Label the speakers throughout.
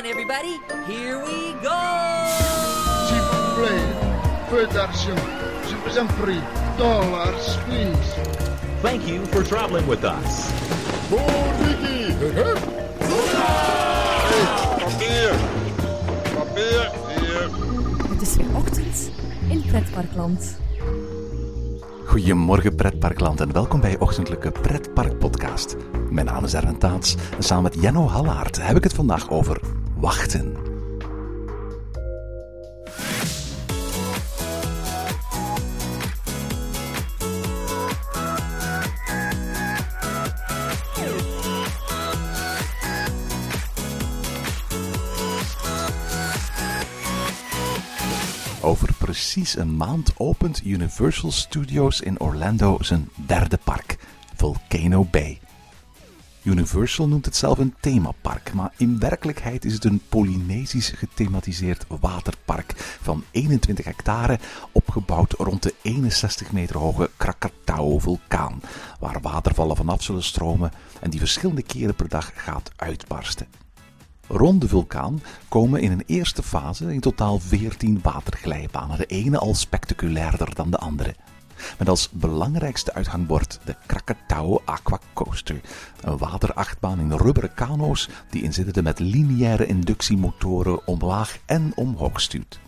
Speaker 1: on, everybody. Here we go!
Speaker 2: S'il vous plaît, peu d'argent. Je vous en prie. Dollars, please.
Speaker 3: Thank you for traveling with us.
Speaker 4: Papier! Papier! Hier!
Speaker 5: Het is weer ochtend in Pretparkland.
Speaker 6: Goedemorgen pretparkland en welkom bij je ochtendelijke pretpark podcast. Mijn naam is Erwin Taats en samen met Jenno Hallaert heb ik het vandaag over wachten. Over precies een maand opent Universal Studios in Orlando zijn derde park, Volcano Bay. Universal noemt het zelf een themapark, maar in werkelijkheid is het een Polynesisch gethematiseerd waterpark van 21 hectare, opgebouwd rond de 61 meter hoge Krakatau-vulkaan, waar watervallen vanaf zullen stromen en die verschillende keren per dag gaat uitbarsten. Rond de vulkaan komen in een eerste fase in totaal 14 waterglijbanen, de ene al spectaculairder dan de andere. Met als belangrijkste uithangbord de Krakatau Aqua Coaster, een waterachtbaan in rubberen kano's die inzittende met lineaire inductiemotoren omlaag en omhoog stuurt.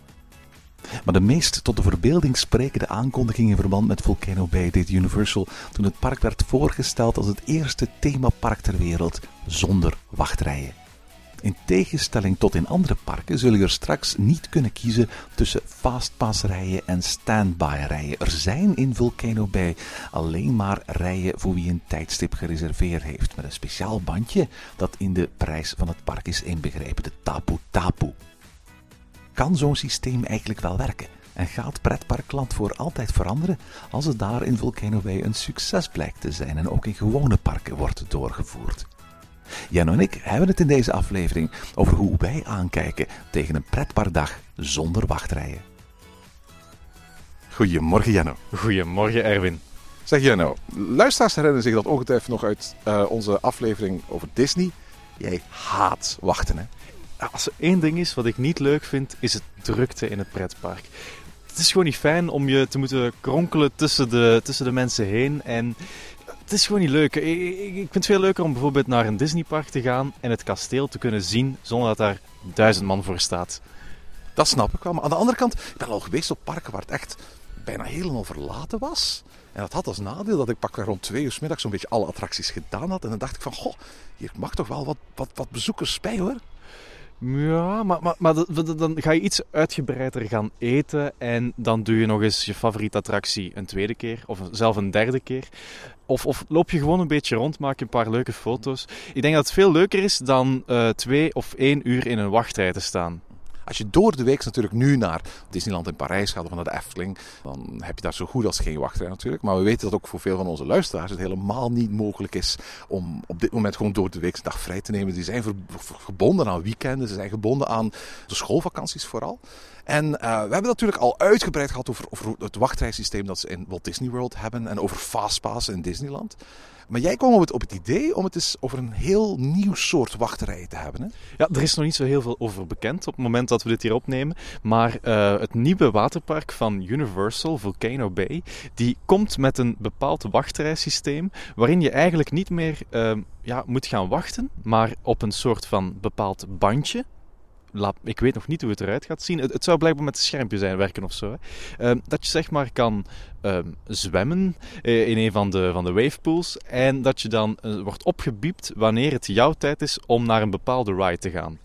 Speaker 6: Maar de meest tot de verbeelding sprekende aankondiging in verband met Volcano Bay deed Universal toen het park werd voorgesteld als het eerste themapark ter wereld zonder wachtrijen. In tegenstelling tot in andere parken zul je er straks niet kunnen kiezen tussen fastpass-rijen en standby-rijen. Er zijn in Volcano Bay alleen maar rijen voor wie een tijdstip gereserveerd heeft, met een speciaal bandje dat in de prijs van het park is inbegrepen, de Tapu Tapu. Kan zo'n systeem eigenlijk wel werken? En gaat pretparkland voor altijd veranderen als het daar in Volcano Bay een succes blijkt te zijn en ook in gewone parken wordt doorgevoerd? Jan en ik hebben het in deze aflevering over hoe wij aankijken tegen een pretparkdag zonder wachtrijen. Goedemorgen Janno.
Speaker 7: Goedemorgen Erwin.
Speaker 8: Zeg Janno, luisteraars herinneren zich dat ongetwijfeld nog uit eh, onze aflevering over Disney. Jij haat wachten, hè?
Speaker 7: Als er één ding is wat ik niet leuk vind, is het drukte in het pretpark. Het is gewoon niet fijn om je te moeten kronkelen tussen de, tussen de mensen heen. En is gewoon niet leuk. Ik, ik vind het veel leuker om bijvoorbeeld naar een Disneypark te gaan en het kasteel te kunnen zien zonder dat daar duizend man voor staat.
Speaker 8: Dat snap ik wel. Maar aan de andere kant, ik ben al geweest op parken waar het echt bijna helemaal verlaten was. En dat had als nadeel dat ik pakweg rond twee uur s middags zo'n beetje alle attracties gedaan had. En dan dacht ik van, goh, hier mag toch wel wat, wat, wat bezoekers bij hoor.
Speaker 7: Ja, maar, maar, dan ga je iets uitgebreider gaan eten en dan doe je nog eens je favoriete attractie een tweede keer of zelf een derde keer. Of, of loop je gewoon een beetje rond, maak je een paar leuke foto's. Ik denk dat het veel leuker is dan uh, twee of één uur in een wachtrij te staan.
Speaker 8: Als je door de week natuurlijk nu naar Disneyland in Parijs gaat of naar de Efteling, dan heb je daar zo goed als geen wachtrij natuurlijk. Maar we weten dat ook voor veel van onze luisteraars het helemaal niet mogelijk is om op dit moment gewoon door de week een dag vrij te nemen. Die zijn gebonden aan weekenden, ze zijn gebonden aan de schoolvakanties vooral. En uh, we hebben natuurlijk al uitgebreid gehad over, het wachtrijsysteem dat ze in Walt Disney World hebben en over Fastpass in Disneyland. Maar jij kwam op het, idee om het over een heel nieuw soort wachterijen te hebben. Hè?
Speaker 7: Ja, er is nog niet zo heel veel over bekend op het moment dat we dit hier opnemen. Maar uh, het nieuwe waterpark van Universal, Volcano Bay, die komt met een bepaald wachtrijsysteem waarin je eigenlijk niet meer uh, ja, moet gaan wachten, maar op een soort van bepaald bandje ik weet nog niet hoe het eruit gaat zien. Het, zou blijkbaar met een schermpje zijn werken of zo. Hè. Uh, dat je zeg maar kan uh, zwemmen uh, in een van de, van de wavepools. En dat je dan eh, wordt opgebiept wanneer het jouw tijd is om naar een bepaalde ride te gaan.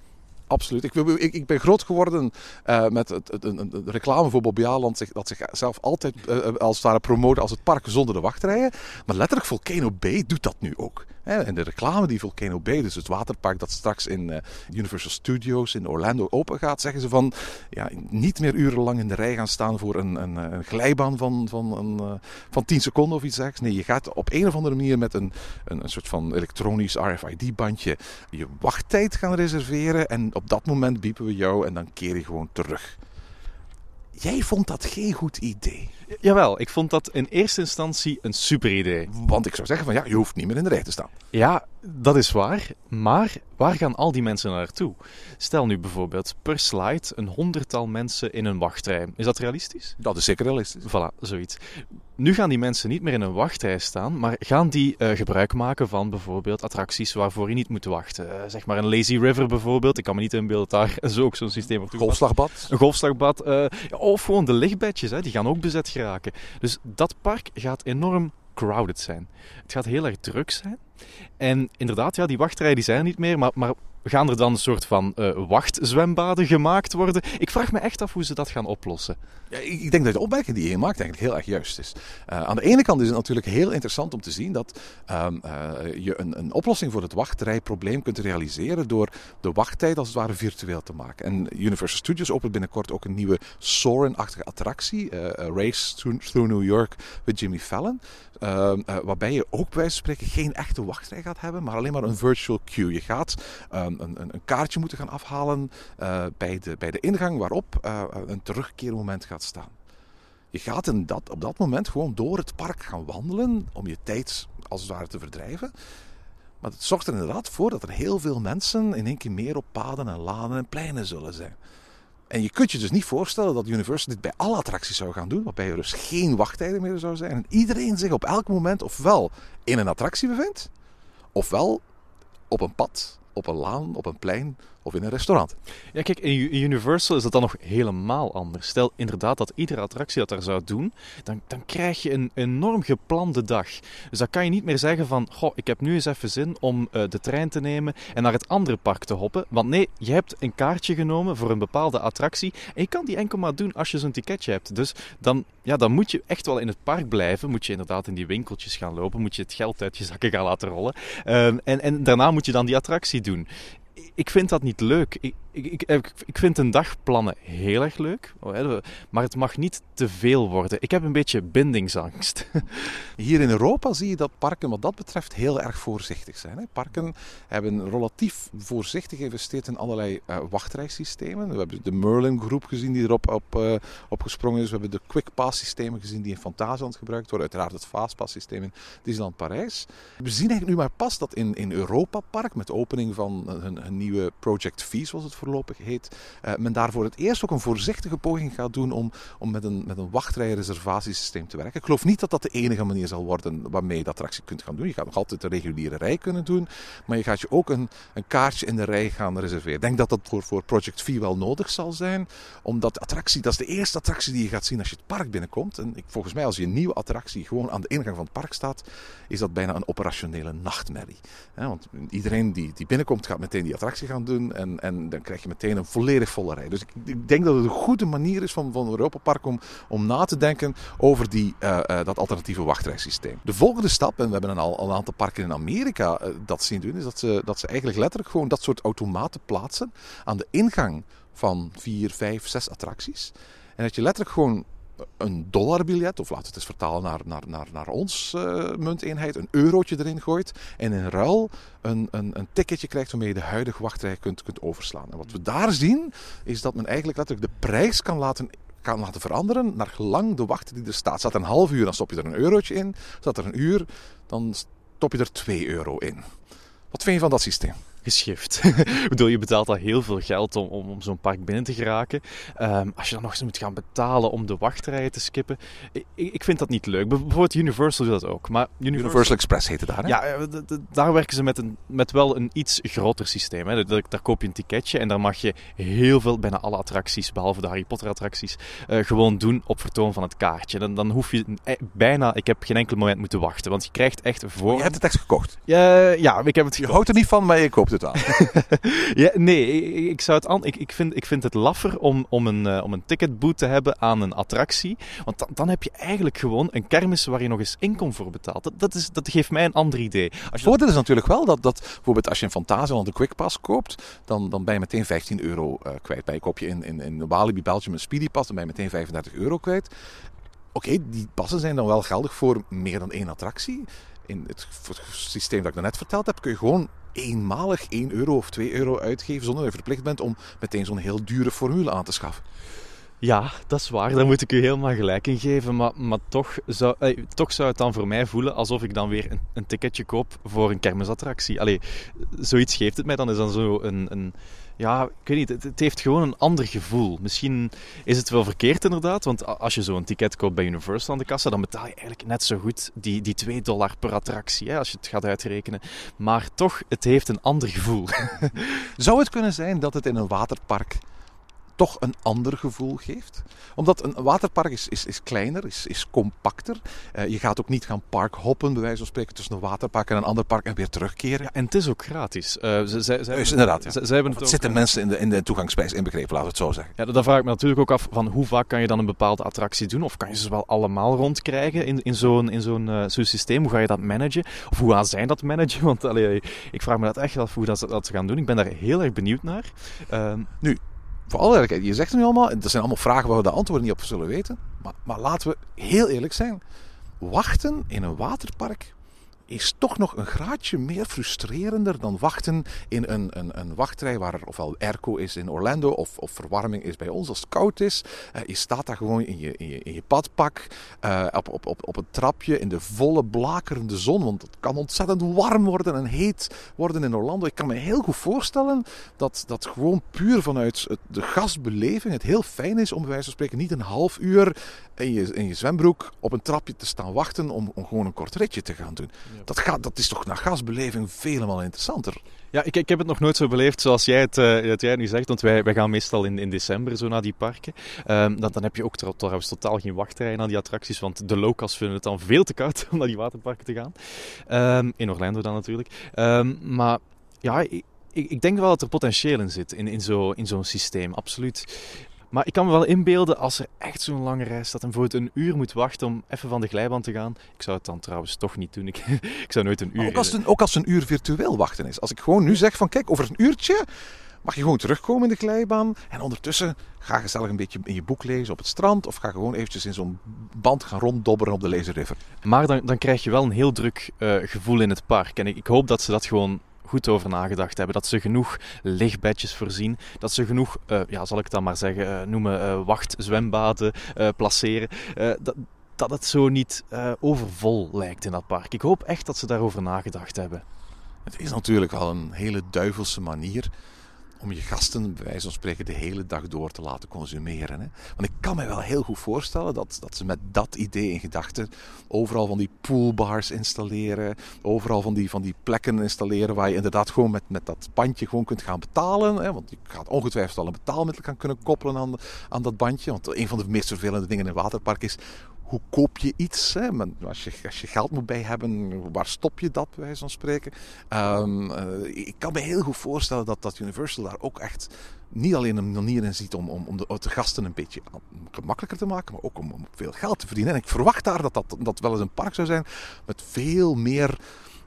Speaker 8: Absoluut. Ik, ik, ben groot geworden uh, met het, het, het, reclame voor Bobby Aland, dat zichzelf altijd als het ware promoten als het park zonder de wachtrijen. Maar letterlijk Volcano Bay doet dat nu ook. En de reclame die Volcano Bay, dus het waterpark dat straks in uh, Universal Studios in Orlando open gaat, zeggen ze van ja, niet meer urenlang in de rij gaan staan voor een, een, een glijbaan van, van, een, van 10 seconden of iets dergelijks. Nee, je gaat op een of andere manier met een, een, een soort van elektronisch RFID-bandje je wachttijd gaan reserveren. En op dat moment biepen we jou en dan keer je gewoon terug. Jij vond dat geen goed idee.
Speaker 7: Jawel, ik vond dat in eerste instantie een super idee.
Speaker 8: Want ik zou zeggen van ja, je hoeft niet meer in de rij te staan.
Speaker 7: Ja, dat is waar. Maar waar gaan al die mensen naartoe? Stel nu bijvoorbeeld per slide een honderdtal mensen in een wachtrij. Is dat realistisch?
Speaker 8: Dat is zeker realistisch.
Speaker 7: Voilà, zoiets. Nu gaan die mensen niet meer in een wachtrij staan, maar gaan die eh, gebruik maken van bijvoorbeeld attracties waarvoor je niet moet wachten. Eh, zeg maar een lazy river bijvoorbeeld. Ik kan me niet inbeelden daar zo ook zo'n systeem op toegepast.
Speaker 8: Golfslagbad.
Speaker 7: Een golfslagbad. eh, of gewoon de lichtbedjes, hè, die gaan ook bezet geraken. Dus dat park gaat enorm crowded zijn. Het gaat heel erg druk zijn. En inderdaad, ja, die wachtrijen die zijn er niet meer, maar, maar gaan er dan een soort van eh, wachtzwembaden gemaakt worden? Ik vraag me echt af hoe ze dat gaan oplossen.
Speaker 8: Ja, ik denk dat de opmerking die je maakt eigenlijk heel erg juist is. Eh, aan de ene kant is het natuurlijk heel interessant om te zien dat ehm, eh, je een, een oplossing voor het wachtrijprobleem kunt realiseren door de wachttijd als het ware virtueel te maken. En Universal Studios opent binnenkort ook een nieuwe Soarin-achtige attractie, Race Through New York met Jimmy Fallon. Ehm, eh, waarbij je ook bij wijze van spreken geen echte wachtrij gaat hebben, maar alleen maar een virtual queue. Je gaat ehm, een, een, kaartje moeten gaan afhalen eh, bij, de, bij de ingang waarop eh, een terugkeermoment gaat staan. Je gaat in dat, op dat moment gewoon door het park gaan wandelen om je tijd als het ware te verdrijven. Maar het zorgt er inderdaad voor dat er heel veel mensen in één keer meer op paden en lanen en pleinen zullen zijn. En je kunt je dus niet voorstellen dat Universal dit bij alle attracties zou gaan doen, waarbij er dus geen wachttijden meer zou zijn. En iedereen zich op elk moment ofwel in een attractie bevindt, ofwel op een pad, op een laan, op een plein of in een restaurant.
Speaker 7: Ja, kijk, in Universal is dat dan nog helemaal anders. Stel inderdaad dat iedere attractie dat daar zou doen, dan, dan krijg je een enorm geplande dag. Dus dan kan je niet meer zeggen van, goh, ik heb nu eens even zin om eh, de trein te nemen en naar het andere park te hoppen. Want nee, je hebt een kaartje genomen voor een bepaalde attractie en je kan die enkel maar doen als je zo'n ticketje hebt. Dus dan, ja, dan moet je echt wel in het park blijven. Moet je inderdaad in die winkeltjes gaan lopen, moet je het geld uit je zakken gaan laten rollen. Ehm, en, en daarna moet je dan die attractie doen ik vind dat niet leuk. Ik, ik, ik vind een dag plannen heel erg leuk, maar het mag niet te veel worden. Ik heb een beetje bindingsangst.
Speaker 8: Hier in Europa zie je dat parken wat dat betreft heel erg voorzichtig zijn. Parken hebben relatief voorzichtig geïnvesteerd in allerlei uh, wachtrijsystemen. We hebben de Merlin groep gezien die erop op, uh, opgesprongen is. We hebben de Quick Pass systemen gezien die in Fantasieland gebruikt worden. Uiteraard het Fastpass systeem in Disneyland Parijs. We zien eigenlijk nu maar pas dat in, in Europa Park met opening van hun nieuwe Project V, zoals het heet, uh, men daar voor het eerst ook een voorzichtige poging gaat doen om, om met een, met een wachtrijreservatiesysteem te werken. Ik geloof niet dat dat de enige manier zal worden waarmee je de attractie kunt gaan doen. Je gaat nog altijd een reguliere rij kunnen doen, maar je gaat je ook een, een kaartje in de rij gaan reserveren. Ik denk dat dat voor, voor Project V wel nodig zal zijn, omdat de attractie, dat is de eerste attractie die je gaat zien als je het park binnenkomt. En ik, volgens mij als je een nieuwe attractie gewoon aan de ingang van het park staat, is dat bijna een operationele nachtmerrie. Want iedereen die, die binnenkomt gaat meteen die attractie gaan doen en, en dan krijg je meteen een volledig volle rij. Dus ik, ik denk dat het een goede manier is van, van Europa Park om, om na te denken over die, uh, uh, dat alternatieve wachtrijsysteem. De volgende stap, en we hebben al, al een aantal parken in Amerika uh, dat zien doen, is dat ze, dat ze eigenlijk letterlijk gewoon dat soort automaten plaatsen aan de ingang van vier, vijf, zes attracties. En dat je letterlijk gewoon een dollarbiljet, of laten we het eens vertalen naar, naar, naar, naar ons uh, munteenheid, een eurotje erin gooit en in ruil een, een, een ticketje krijgt waarmee je de huidige wachtrij kunt, kunt overslaan. En wat we daar zien, is dat men eigenlijk letterlijk de prijs kan laten kan laten veranderen naar gelang de wacht die er staat. Staat een half uur, dan stop je er een eurotje in. Staat er een uur, dan stop je er 2 euro in. Wat vind je van dat systeem?
Speaker 7: Geschift. ik bedoel, je betaalt al heel veel geld om, om, om zo'n park binnen te geraken. Um, als je dan nog eens moet gaan betalen om de wachtrijen te skippen. Ik, ik vind dat niet leuk. Bijvoorbeeld Universal doet dat ook. Maar
Speaker 8: Universal, Universal Express heet het daar, hè?
Speaker 7: Ja, daar werken ze met, een, met wel een iets groter systeem. Hè. Daar, daar koop je een ticketje en daar mag je heel veel, bijna alle attracties, behalve de Harry Potter attracties, uh, gewoon doen op vertoon van het kaartje. Dan, dan hoef je bijna, ik heb geen enkel moment moeten wachten. Want je krijgt echt voor...
Speaker 8: Je hebt het echt gekocht?
Speaker 7: Ja, ja ik heb het
Speaker 8: Je houdt er niet van, maar je koopt het
Speaker 7: ja, nee, ik, zou het aan, ik, ik, vind, ik vind het laffer om, om, een, uh, om een ticketboot te hebben aan een attractie. Want dan, dan heb je eigenlijk gewoon een kermis waar je nog eens inkom voor betaalt. Dat, dat, is, dat geeft mij een ander idee.
Speaker 8: Het voordeel is natuurlijk wel dat, dat bijvoorbeeld als je in Fantasieland een Quickpass koopt, dan, dan ben je meteen 15 euro uh, kwijt. Bij koop je in, in, in Walibi Belgium een Speedypass, dan ben je meteen 35 euro kwijt. Oké, okay, die passen zijn dan wel geldig voor meer dan één attractie. In het, het systeem dat ik net verteld heb, kun je gewoon eenmalig 1 euro of 2 euro uitgeven zonder dat je verplicht bent om meteen zo'n heel dure formule aan te schaffen.
Speaker 7: Ja, dat is waar. Daar moet ik u helemaal gelijk in geven. Maar, maar toch, zou, eh, toch zou het dan voor mij voelen alsof ik dan weer een, een ticketje koop voor een kermisattractie. Allee, zoiets geeft het mij dan. Is dan zo een, een ja, ik weet niet, het, het, heeft gewoon een ander gevoel. Misschien is het wel verkeerd inderdaad, want als je zo'n ticket koopt bij Universal aan de kassa, dan betaal je eigenlijk net zo goed die, die 2 dollar per attractie, hè, als je het gaat uitrekenen. Maar toch, het heeft een ander gevoel.
Speaker 8: Zou het kunnen zijn dat het in een waterpark toch een ander gevoel geeft. Omdat een waterpark is, is, is kleiner, is, is compacter. Uh, je gaat ook niet gaan parkhoppen, bij wijze van spreken, tussen een waterpark en een ander park en weer terugkeren.
Speaker 7: Ja, en het is ook gratis. Uh, ze, ze, ze
Speaker 8: dus inderdaad, ja.
Speaker 7: ze, ze hebben het
Speaker 8: zitten mensen in de, in de toegangsprijs inbegrepen, laten we het zo zeggen.
Speaker 7: Ja, dan vraag ik me natuurlijk ook af van hoe vaak kan je dan een bepaalde attractie doen? Of kan je ze wel allemaal rondkrijgen in, in zo'n in zo'n uh, zo'n systeem? Hoe ga je dat managen? Of hoe gaan zij dat managen? Want allee, ik vraag me dat echt af hoe dat, dat ze gaan doen. Ik ben daar heel erg benieuwd naar.
Speaker 8: Ehm, nu, voor alle eerlijkheid, je zegt het nu allemaal, dat zijn allemaal vragen waar we de antwoorden niet op zullen weten. Maar, maar laten we heel eerlijk zijn. Wachten in een waterpark is toch nog een graadje meer frustrerender dan wachten in een, een, een wachtrij waar er ofwel airco is in Orlando of, of verwarming is bij ons als het koud is. Uh, je staat daar gewoon in je, in je, in je badpak, uh, op, op, op, op een trapje in de volle blakerende zon, want het kan ontzettend warm worden en heet worden in Orlando. Ik kan me heel goed voorstellen dat dat gewoon puur vanuit de gastbeleving het heel fijn is om bij wijze van spreken niet een half uur in je, in je zwembroek op een trapje te staan wachten om, om gewoon een kort ritje te gaan doen. Dat, gaat, dat is toch naar gasbeleving veel interessanter.
Speaker 7: Ja, ik, ik heb het nog nooit zo beleefd zoals jij het, uh, jij nu zegt. Want wij, wij gaan meestal in, in december zo naar die parken. Um, dan, dan heb je ook trouwens totaal geen wachtrij naar die attracties. Want de locals vinden het dan veel te koud om naar die waterparken te gaan. Um, in Orlando dan natuurlijk. Um, maar ja, ik, ik, denk wel dat er potentieel in zit in, in zo'n in zo'n systeem. Absoluut. Maar ik kan me wel inbeelden als er echt zo'n lange reis staat en bijvoorbeeld een uur moet wachten om even van de glijbaan te gaan. Ik zou het dan trouwens toch niet doen. Ik, ik zou nooit een uur...
Speaker 8: Ook als, het, ook als een uur virtueel wachten is. Als ik gewoon nu zeg van kijk, over een uurtje mag je gewoon terugkomen in de glijbaan. En ondertussen ga gezellig een beetje in je boek lezen op het strand. Of ga gewoon eventjes in zo'n band gaan ronddobberen op de Lazy River.
Speaker 7: Maar dan, dan krijg je wel een heel druk uh, gevoel in het park. En ik, ik hoop dat ze dat gewoon goed over nagedacht hebben. Dat ze genoeg lichtbedjes voorzien. Dat ze genoeg, uh, ja, zal ik het dan maar zeggen, uh, noemen uh, wachtzwembaden placeren. dat, dat het zo niet overvol lijkt in dat park. Ik hoop echt dat ze daarover nagedacht hebben.
Speaker 8: Het is natuurlijk wel een hele duivelse manier om je gasten, bij wijze van spreken, de hele dag door te laten consumeren. Hè? Want ik kan me wel heel goed voorstellen dat, dat ze met dat idee in gedachten overal van die poolbars installeren, overal van die, van die plekken installeren waar je inderdaad gewoon met, met dat bandje gewoon kunt gaan betalen. Hè? Want je gaat ongetwijfeld al een betaalmiddel gaan kunnen koppelen aan, aan dat bandje. Want een van de meest vervelende dingen in een waterpark is hoe koop je iets? Hè? Als, je, als je geld moet bij hebben, waar stop je dat, bij wijze van spreken? Um, uh, ik kan me heel goed voorstellen dat, dat Universal daar ook echt niet alleen een manier in ziet om, om, om de, de, gasten een beetje gemakkelijker te maken, maar ook om, om, veel geld te verdienen. En ik verwacht daar dat, dat dat wel eens een park zou zijn met veel meer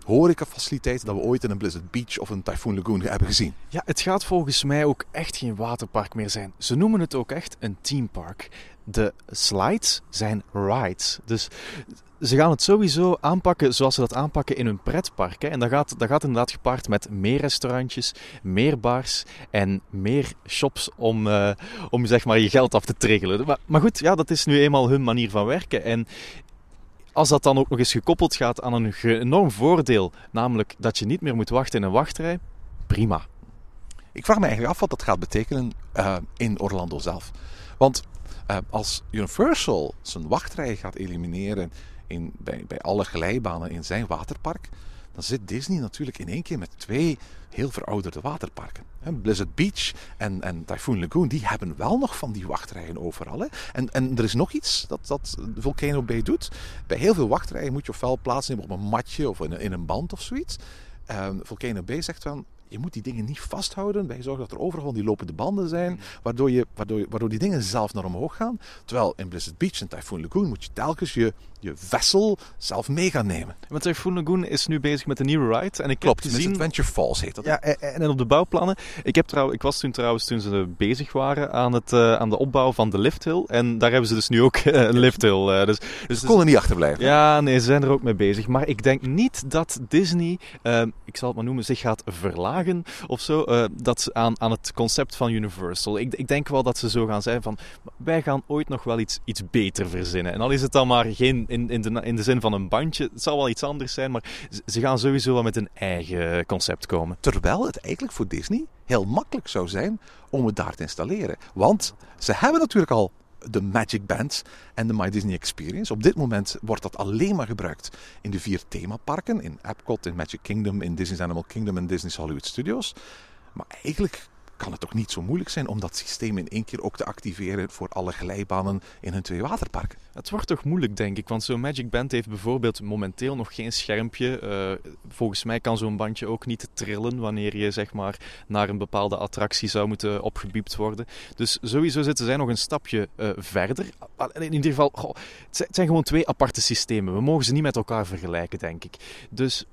Speaker 8: horecafaciliteiten dat we ooit in een Blizzard Beach of een Typhoon Lagoon hebben gezien.
Speaker 7: Ja, het gaat volgens mij ook echt geen waterpark meer zijn. Ze noemen het ook echt een teampark. De slides zijn rides. Dus ze gaan het sowieso aanpakken zoals ze dat aanpakken in hun pretpark. Hè. En dat gaat, dat gaat inderdaad gepaard met meer restaurantjes, meer bars en meer shops om, uh, om zeg maar, je geld af te triggelen. Maar, maar goed, ja, dat is nu eenmaal hun manier van werken. En als dat dan ook nog eens gekoppeld gaat aan een enorm voordeel, namelijk dat je niet meer moet wachten in een wachtrij, prima.
Speaker 8: Ik vraag me eigenlijk af wat dat gaat betekenen uh, in Orlando zelf. Want uh, als Universal zijn wachtrij gaat elimineren in, bij, bij alle glijbanen in zijn waterpark, zit Disney natuurlijk in één keer met twee heel verouderde waterparken. Blizzard Beach en, en Typhoon Lagoon, die hebben wel nog van die wachtrijen overal. Hè? En, en er is nog iets dat, dat Volcano Bay doet. Bij heel veel wachtrijen moet je ofwel plaatsnemen op een matje of in, in een band of zoiets. Um, Volcano Bay zegt van, je moet die dingen niet vasthouden. Wij zorgen dat er overal die lopende banden zijn, waardoor, je, waardoor, waardoor die dingen zelf naar omhoog gaan. Terwijl in Blizzard Beach en Typhoon Lagoon moet je telkens je, je vessel zelf mee gaan nemen.
Speaker 7: Want Typhoon Lagoon is nu bezig met een nieuwe ride. En ik
Speaker 8: Klopt,
Speaker 7: heb gezien...
Speaker 8: Adventure Falls heet dat.
Speaker 7: Ja, en, op de bouwplannen. Ik, heb trouw, ik was toen trouwens toen ze bezig waren aan, het, uh, aan de opbouw van de lifthill. En daar hebben ze dus nu ook uh, een lifthill. Uh, dus, dus,
Speaker 8: ze konden niet achterblijven.
Speaker 7: Ja, nee, ze zijn er ook mee bezig. Maar ik denk niet dat Disney, ik zal het maar noemen, zich gaat verlagen of zo uh, dat, aan, aan het concept van Universal. Ik, ik denk wel dat ze zo gaan zijn van wij gaan ooit nog wel iets, iets beter verzinnen. En al is het dan maar geen in, in, de, in de zin van een bandje, het zal wel iets anders zijn, maar ze gaan sowieso wel met een eigen concept komen.
Speaker 8: Terwijl het eigenlijk voor Disney heel makkelijk zou zijn om het daar te installeren. Want ze hebben natuurlijk al de Magic Band en de My Disney Experience. Op dit moment wordt dat alleen maar gebruikt in de vier themaparken. In Epcot, in Magic Kingdom, in Disney's Animal Kingdom en Disney's Hollywood Studios. Maar eigenlijk kan het toch niet zo moeilijk zijn om dat systeem in één keer ook te activeren voor alle glijbanen in hun twee waterparken.
Speaker 7: Het wordt toch moeilijk, denk ik, want zo'n Magic Band heeft bijvoorbeeld momenteel nog geen schermpje. Uh, volgens mij kan zo'n bandje ook niet trillen wanneer je zeg maar, naar een bepaalde attractie zou moeten opgebiept worden. Dus sowieso zitten zij nog een stapje uh, verder. In ieder geval, het zijn gewoon twee aparte systemen. We mogen ze niet met elkaar vergelijken, denk ik. Dus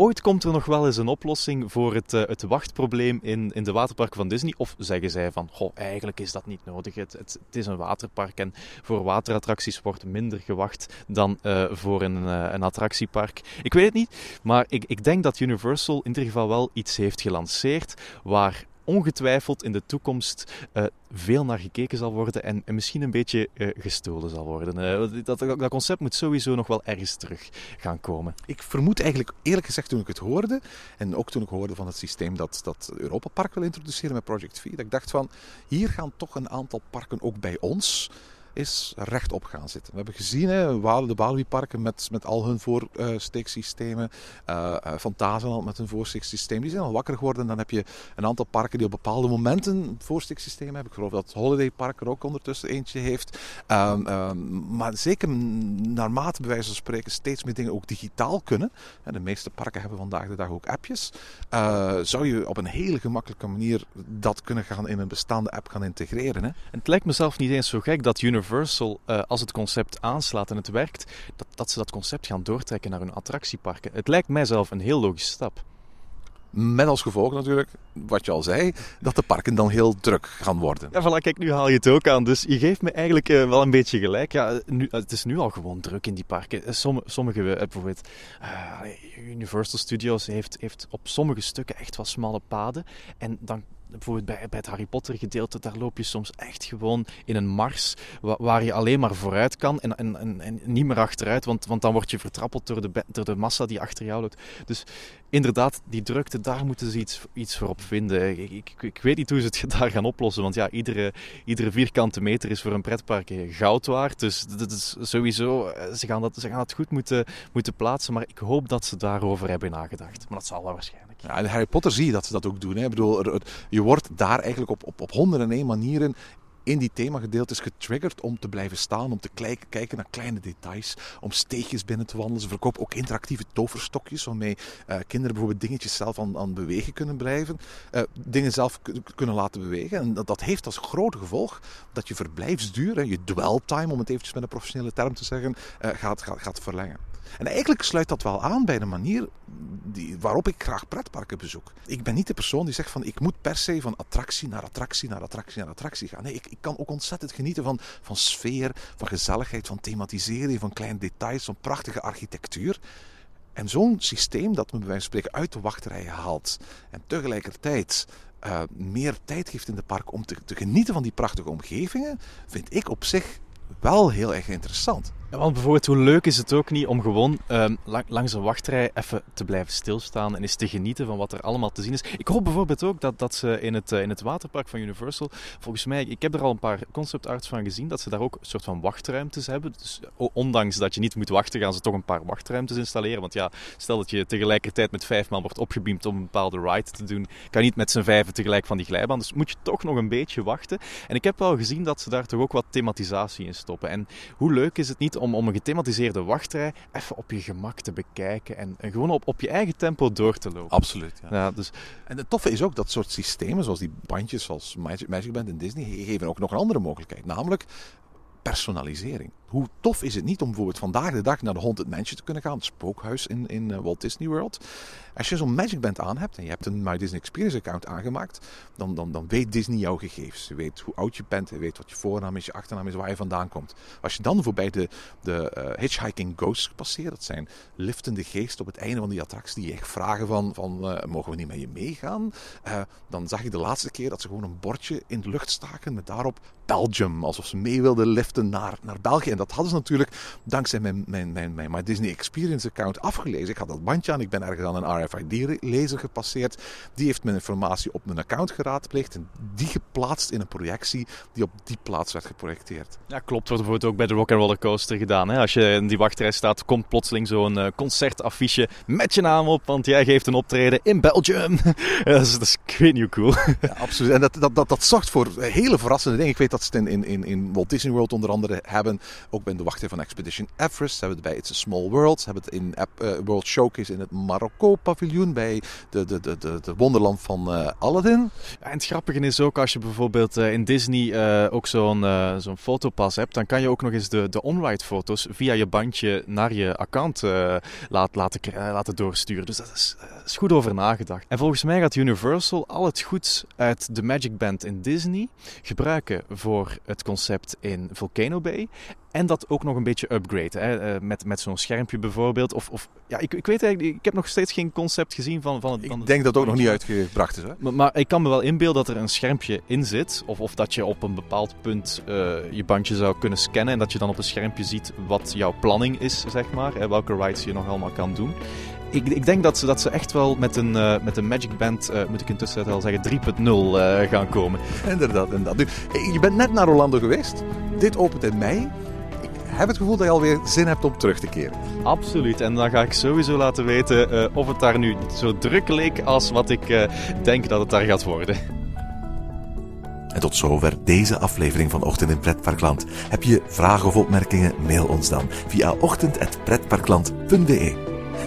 Speaker 7: Ooit komt er nog wel eens een oplossing voor het, uh, het wachtprobleem in, in de waterparken van Disney. Of zeggen zij van, goh, eigenlijk is dat niet nodig. Het, het, is een waterpark en voor waterattracties wordt minder gewacht dan uh, voor een, uh, een attractiepark. Ik weet het niet, maar ik, ik denk dat Universal in ieder geval wel iets heeft gelanceerd waar ongetwijfeld in de toekomst uh, veel naar gekeken zal worden en, en misschien een beetje uh, gestolen zal worden. Uh, dat, dat, concept moet sowieso nog wel ergens terug gaan komen.
Speaker 8: Ik vermoed eigenlijk, eerlijk gezegd, toen ik het hoorde, en ook toen ik hoorde van het systeem dat, dat Europa Park wil introduceren met Project V, dat ik dacht van, hier gaan toch een aantal parken ook bij ons is rechtop gaan zitten. We hebben gezien, hè, de Walibi-parken met, met al hun voorsteeksystemen, uh, uh, Fantasyland met hun voorsteeksysteem, die zijn al wakker geworden. Dan heb je een aantal parken die op bepaalde momenten een voorsteeksysteem hebben. Ik geloof dat Holiday Park er ook ondertussen eentje heeft. Um, um, maar zeker naarmate, bij wijze van spreken, steeds meer dingen ook digitaal kunnen. En de meeste parken hebben vandaag de dag ook appjes. Uh, zou je op een hele gemakkelijke manier dat kunnen gaan in een bestaande app gaan integreren. Hè? En
Speaker 7: het lijkt me zelf niet eens zo gek dat Universal Universal, uh, als het concept aanslaat en het werkt, dat, dat ze dat concept gaan doortrekken naar hun attractieparken. Het lijkt mij zelf een heel logische stap.
Speaker 8: Met als gevolg natuurlijk, wat je al zei, dat de parken dan heel druk gaan worden.
Speaker 7: Ja, voilà, kijk, nu haal je het ook aan. Dus je geeft me eigenlijk uh, wel een beetje gelijk. Ja, nu, het is nu al gewoon druk in die parken. Sommige, sommige uh, bijvoorbeeld uh, Universal Studios heeft, heeft op sommige stukken echt wel smalle paden. En dan bijvoorbeeld bij, het Harry Potter gedeelte, daar loop je soms echt gewoon in een mars waar, je alleen maar vooruit kan en, en, en, niet meer achteruit, want, want dan word je vertrappeld door de, door de massa die achter jou loopt. Dus inderdaad, die drukte, daar moeten ze iets, iets voor op vinden. Ik, ik, ik, weet niet hoe ze het daar gaan oplossen, want ja, iedere, iedere vierkante meter is voor een pretpark goud waard. Dus dat is sowieso, eh, ze gaan dat, ze gaan dat goed moeten, moeten plaatsen, maar ik hoop dat ze daarover hebben nagedacht. Maar dat zal wel waarschijnlijk.
Speaker 8: Ja, in Harry Potter zie je dat ze dat ook doen. Hè. Ik bedoel, je wordt daar eigenlijk op, op, op honderden en één manieren in die themagedeeltes getriggerd om te blijven staan, om te kijken naar kleine details, om steegjes binnen te wandelen. Ze verkopen ook interactieve toverstokjes waarmee uh, kinderen bijvoorbeeld dingetjes zelf aan, aan bewegen kunnen blijven, uh, dingen zelf kunnen laten bewegen. En dat, dat, heeft als grote gevolg dat je verblijfsduur, je dwell time, om het eventjes met een professionele term te zeggen, uh, gaat, gaat, gaat verlengen. En eigenlijk sluit dat wel aan bij de manier die, waarop ik graag pretparken bezoek. Ik ben niet de persoon die zegt van ik moet per se van attractie naar attractie naar attractie naar attractie gaan. Nee, ik, ik kan ook ontzettend genieten van, van sfeer, van gezelligheid, van thematisering, van kleine details, van prachtige architectuur. En zo'n systeem dat me bij wijze van spreken uit de wachtrij haalt en tegelijkertijd uh, meer tijd geeft in de park om te genieten van die prachtige omgevingen, vind ik op zich wel heel erg interessant.
Speaker 7: Want bijvoorbeeld, hoe leuk is het ook niet om gewoon um, langs een wachtrij even te blijven stilstaan en eens te genieten van wat er allemaal te zien is. Ik hoop bijvoorbeeld ook dat, dat ze in het, uh, in het waterpark van Universal, volgens mij, ik heb er al een paar concept arts van gezien, dat ze daar ook een soort van wachtruimtes hebben. Dus ondanks dat je niet moet wachten, gaan ze toch een paar wachtruimtes installeren. Want ja, stel dat je tegelijkertijd met vijf man wordt opgebeamd om een bepaalde ride te doen, kan niet met z'n vijven tegelijk van die glijbaan. Dus moet je toch nog een beetje wachten. En ik heb wel gezien dat ze daar toch ook wat thematisatie in stoppen. En hoe leuk is het niet om, om een gethematiseerde wachtrij even op je gemak te bekijken en, en gewoon op, op je eigen tempo door te lopen.
Speaker 8: Absoluut. Ja.
Speaker 7: ja. dus...
Speaker 8: En het toffe is ook dat soort systemen, zoals die bandjes, zoals Magic, Magic Band en Disney, geven ook nog een andere mogelijkheid. Namelijk personalisering. Hoe tof is het niet om bijvoorbeeld vandaag de dag naar de Haunted Mansion te kunnen gaan, het spookhuis in, in eh, Walt Disney World. Als je zo'n Magic Band aan hebt en je hebt een My Disney Experience account aangemaakt, dan, dan, dan weet Disney jouw gegevens. Je weet hoe oud je bent, je weet wat je voornaam is, je achternaam is, waar je vandaan komt. Als je dan voorbij de, de eh, Hitchhiking Ghosts passeert, dat zijn liftende geesten op het einde van die attractie die echt vragen van, van eh, mogen we niet met je meegaan? Dan zag ik de laatste keer dat ze gewoon een bordje in de lucht staken met daarop Belgium, alsof ze mee wilden liften naar, naar België. Dat hadden ze natuurlijk dankzij mijn, mijn, mijn, mijn, Disney Experience account afgelezen. Ik had dat bandje aan, ik ben ergens aan een RFID-lezer gepasseerd. Die heeft mijn informatie op mijn account geraadpleegd en die geplaatst in een projectie die op die plaats werd geprojecteerd.
Speaker 7: Ja, klopt. Wordt bijvoorbeeld ook bij de Rock Roller Coaster gedaan. Hè? Als je in die wachtrij staat, komt plotseling zo'n uh, concertaffiche met je naam op, want jij geeft een optreden in Belgium. dat, is, dat is ik weet niet hoe cool.
Speaker 8: Ja, absoluut. En dat, dat, dat, dat zorgt voor hele verrassende dingen. Ik weet dat ze het in, in, in Walt Disney World onder andere hebben. Ook bij de wachtrij van Expedition Everest. Ze hebben het bij It's a Small World. Ze hebben het in uh, World Showcase in het Marokko paviljoen. Bij de, de, de, de, de wonderland van uh, Aladdin.
Speaker 7: Ja, en het grappige is ook als je bijvoorbeeld uh, in Disney ook zo'n zo'n fotopas hebt. Dan kan je ook nog eens de, de on-ride foto's via je bandje naar je account laat, laten, laten doorsturen. Dus dat is, is goed over nagedacht. En volgens mij gaat Universal al het goeds uit de Magic Band in Disney gebruiken voor het concept in Volcano Bay. En dat ook nog een beetje upgrade. Hè? Uh, met, met zo'n schermpje bijvoorbeeld. Of, of, ja, ik, ik weet eigenlijk, ik heb nog steeds geen concept gezien van, van het.
Speaker 8: Van ik denk dat het ook nog niet uitgebracht is. Hè?
Speaker 7: Maar, maar, ik kan me wel inbeelden dat er een schermpje in zit. Of, of dat je op een bepaald punt uh, je bandje zou kunnen scannen. En dat je dan op een schermpje ziet wat jouw planning is, zeg maar. Hè? Welke rides je nog allemaal kan doen ik, ik, denk dat ze, dat ze echt wel met een, uh, met een Magic Band, uh, moet ik intussen wel zeggen, 3.0 uh, gaan komen.
Speaker 8: Inderdaad, inderdaad. Nu, je bent net naar Orlando geweest. Dit opent in mei. Ik heb het gevoel dat je alweer zin hebt om terug te keren.
Speaker 7: Absoluut. En dan ga ik sowieso laten weten uh, of het daar nu zo druk leek als wat ik denk dat het daar gaat worden.
Speaker 6: En tot zover deze aflevering van Ochtend in Pretparkland. Heb je vragen of opmerkingen? Mail ons dan via ochtend.pretparkland.be.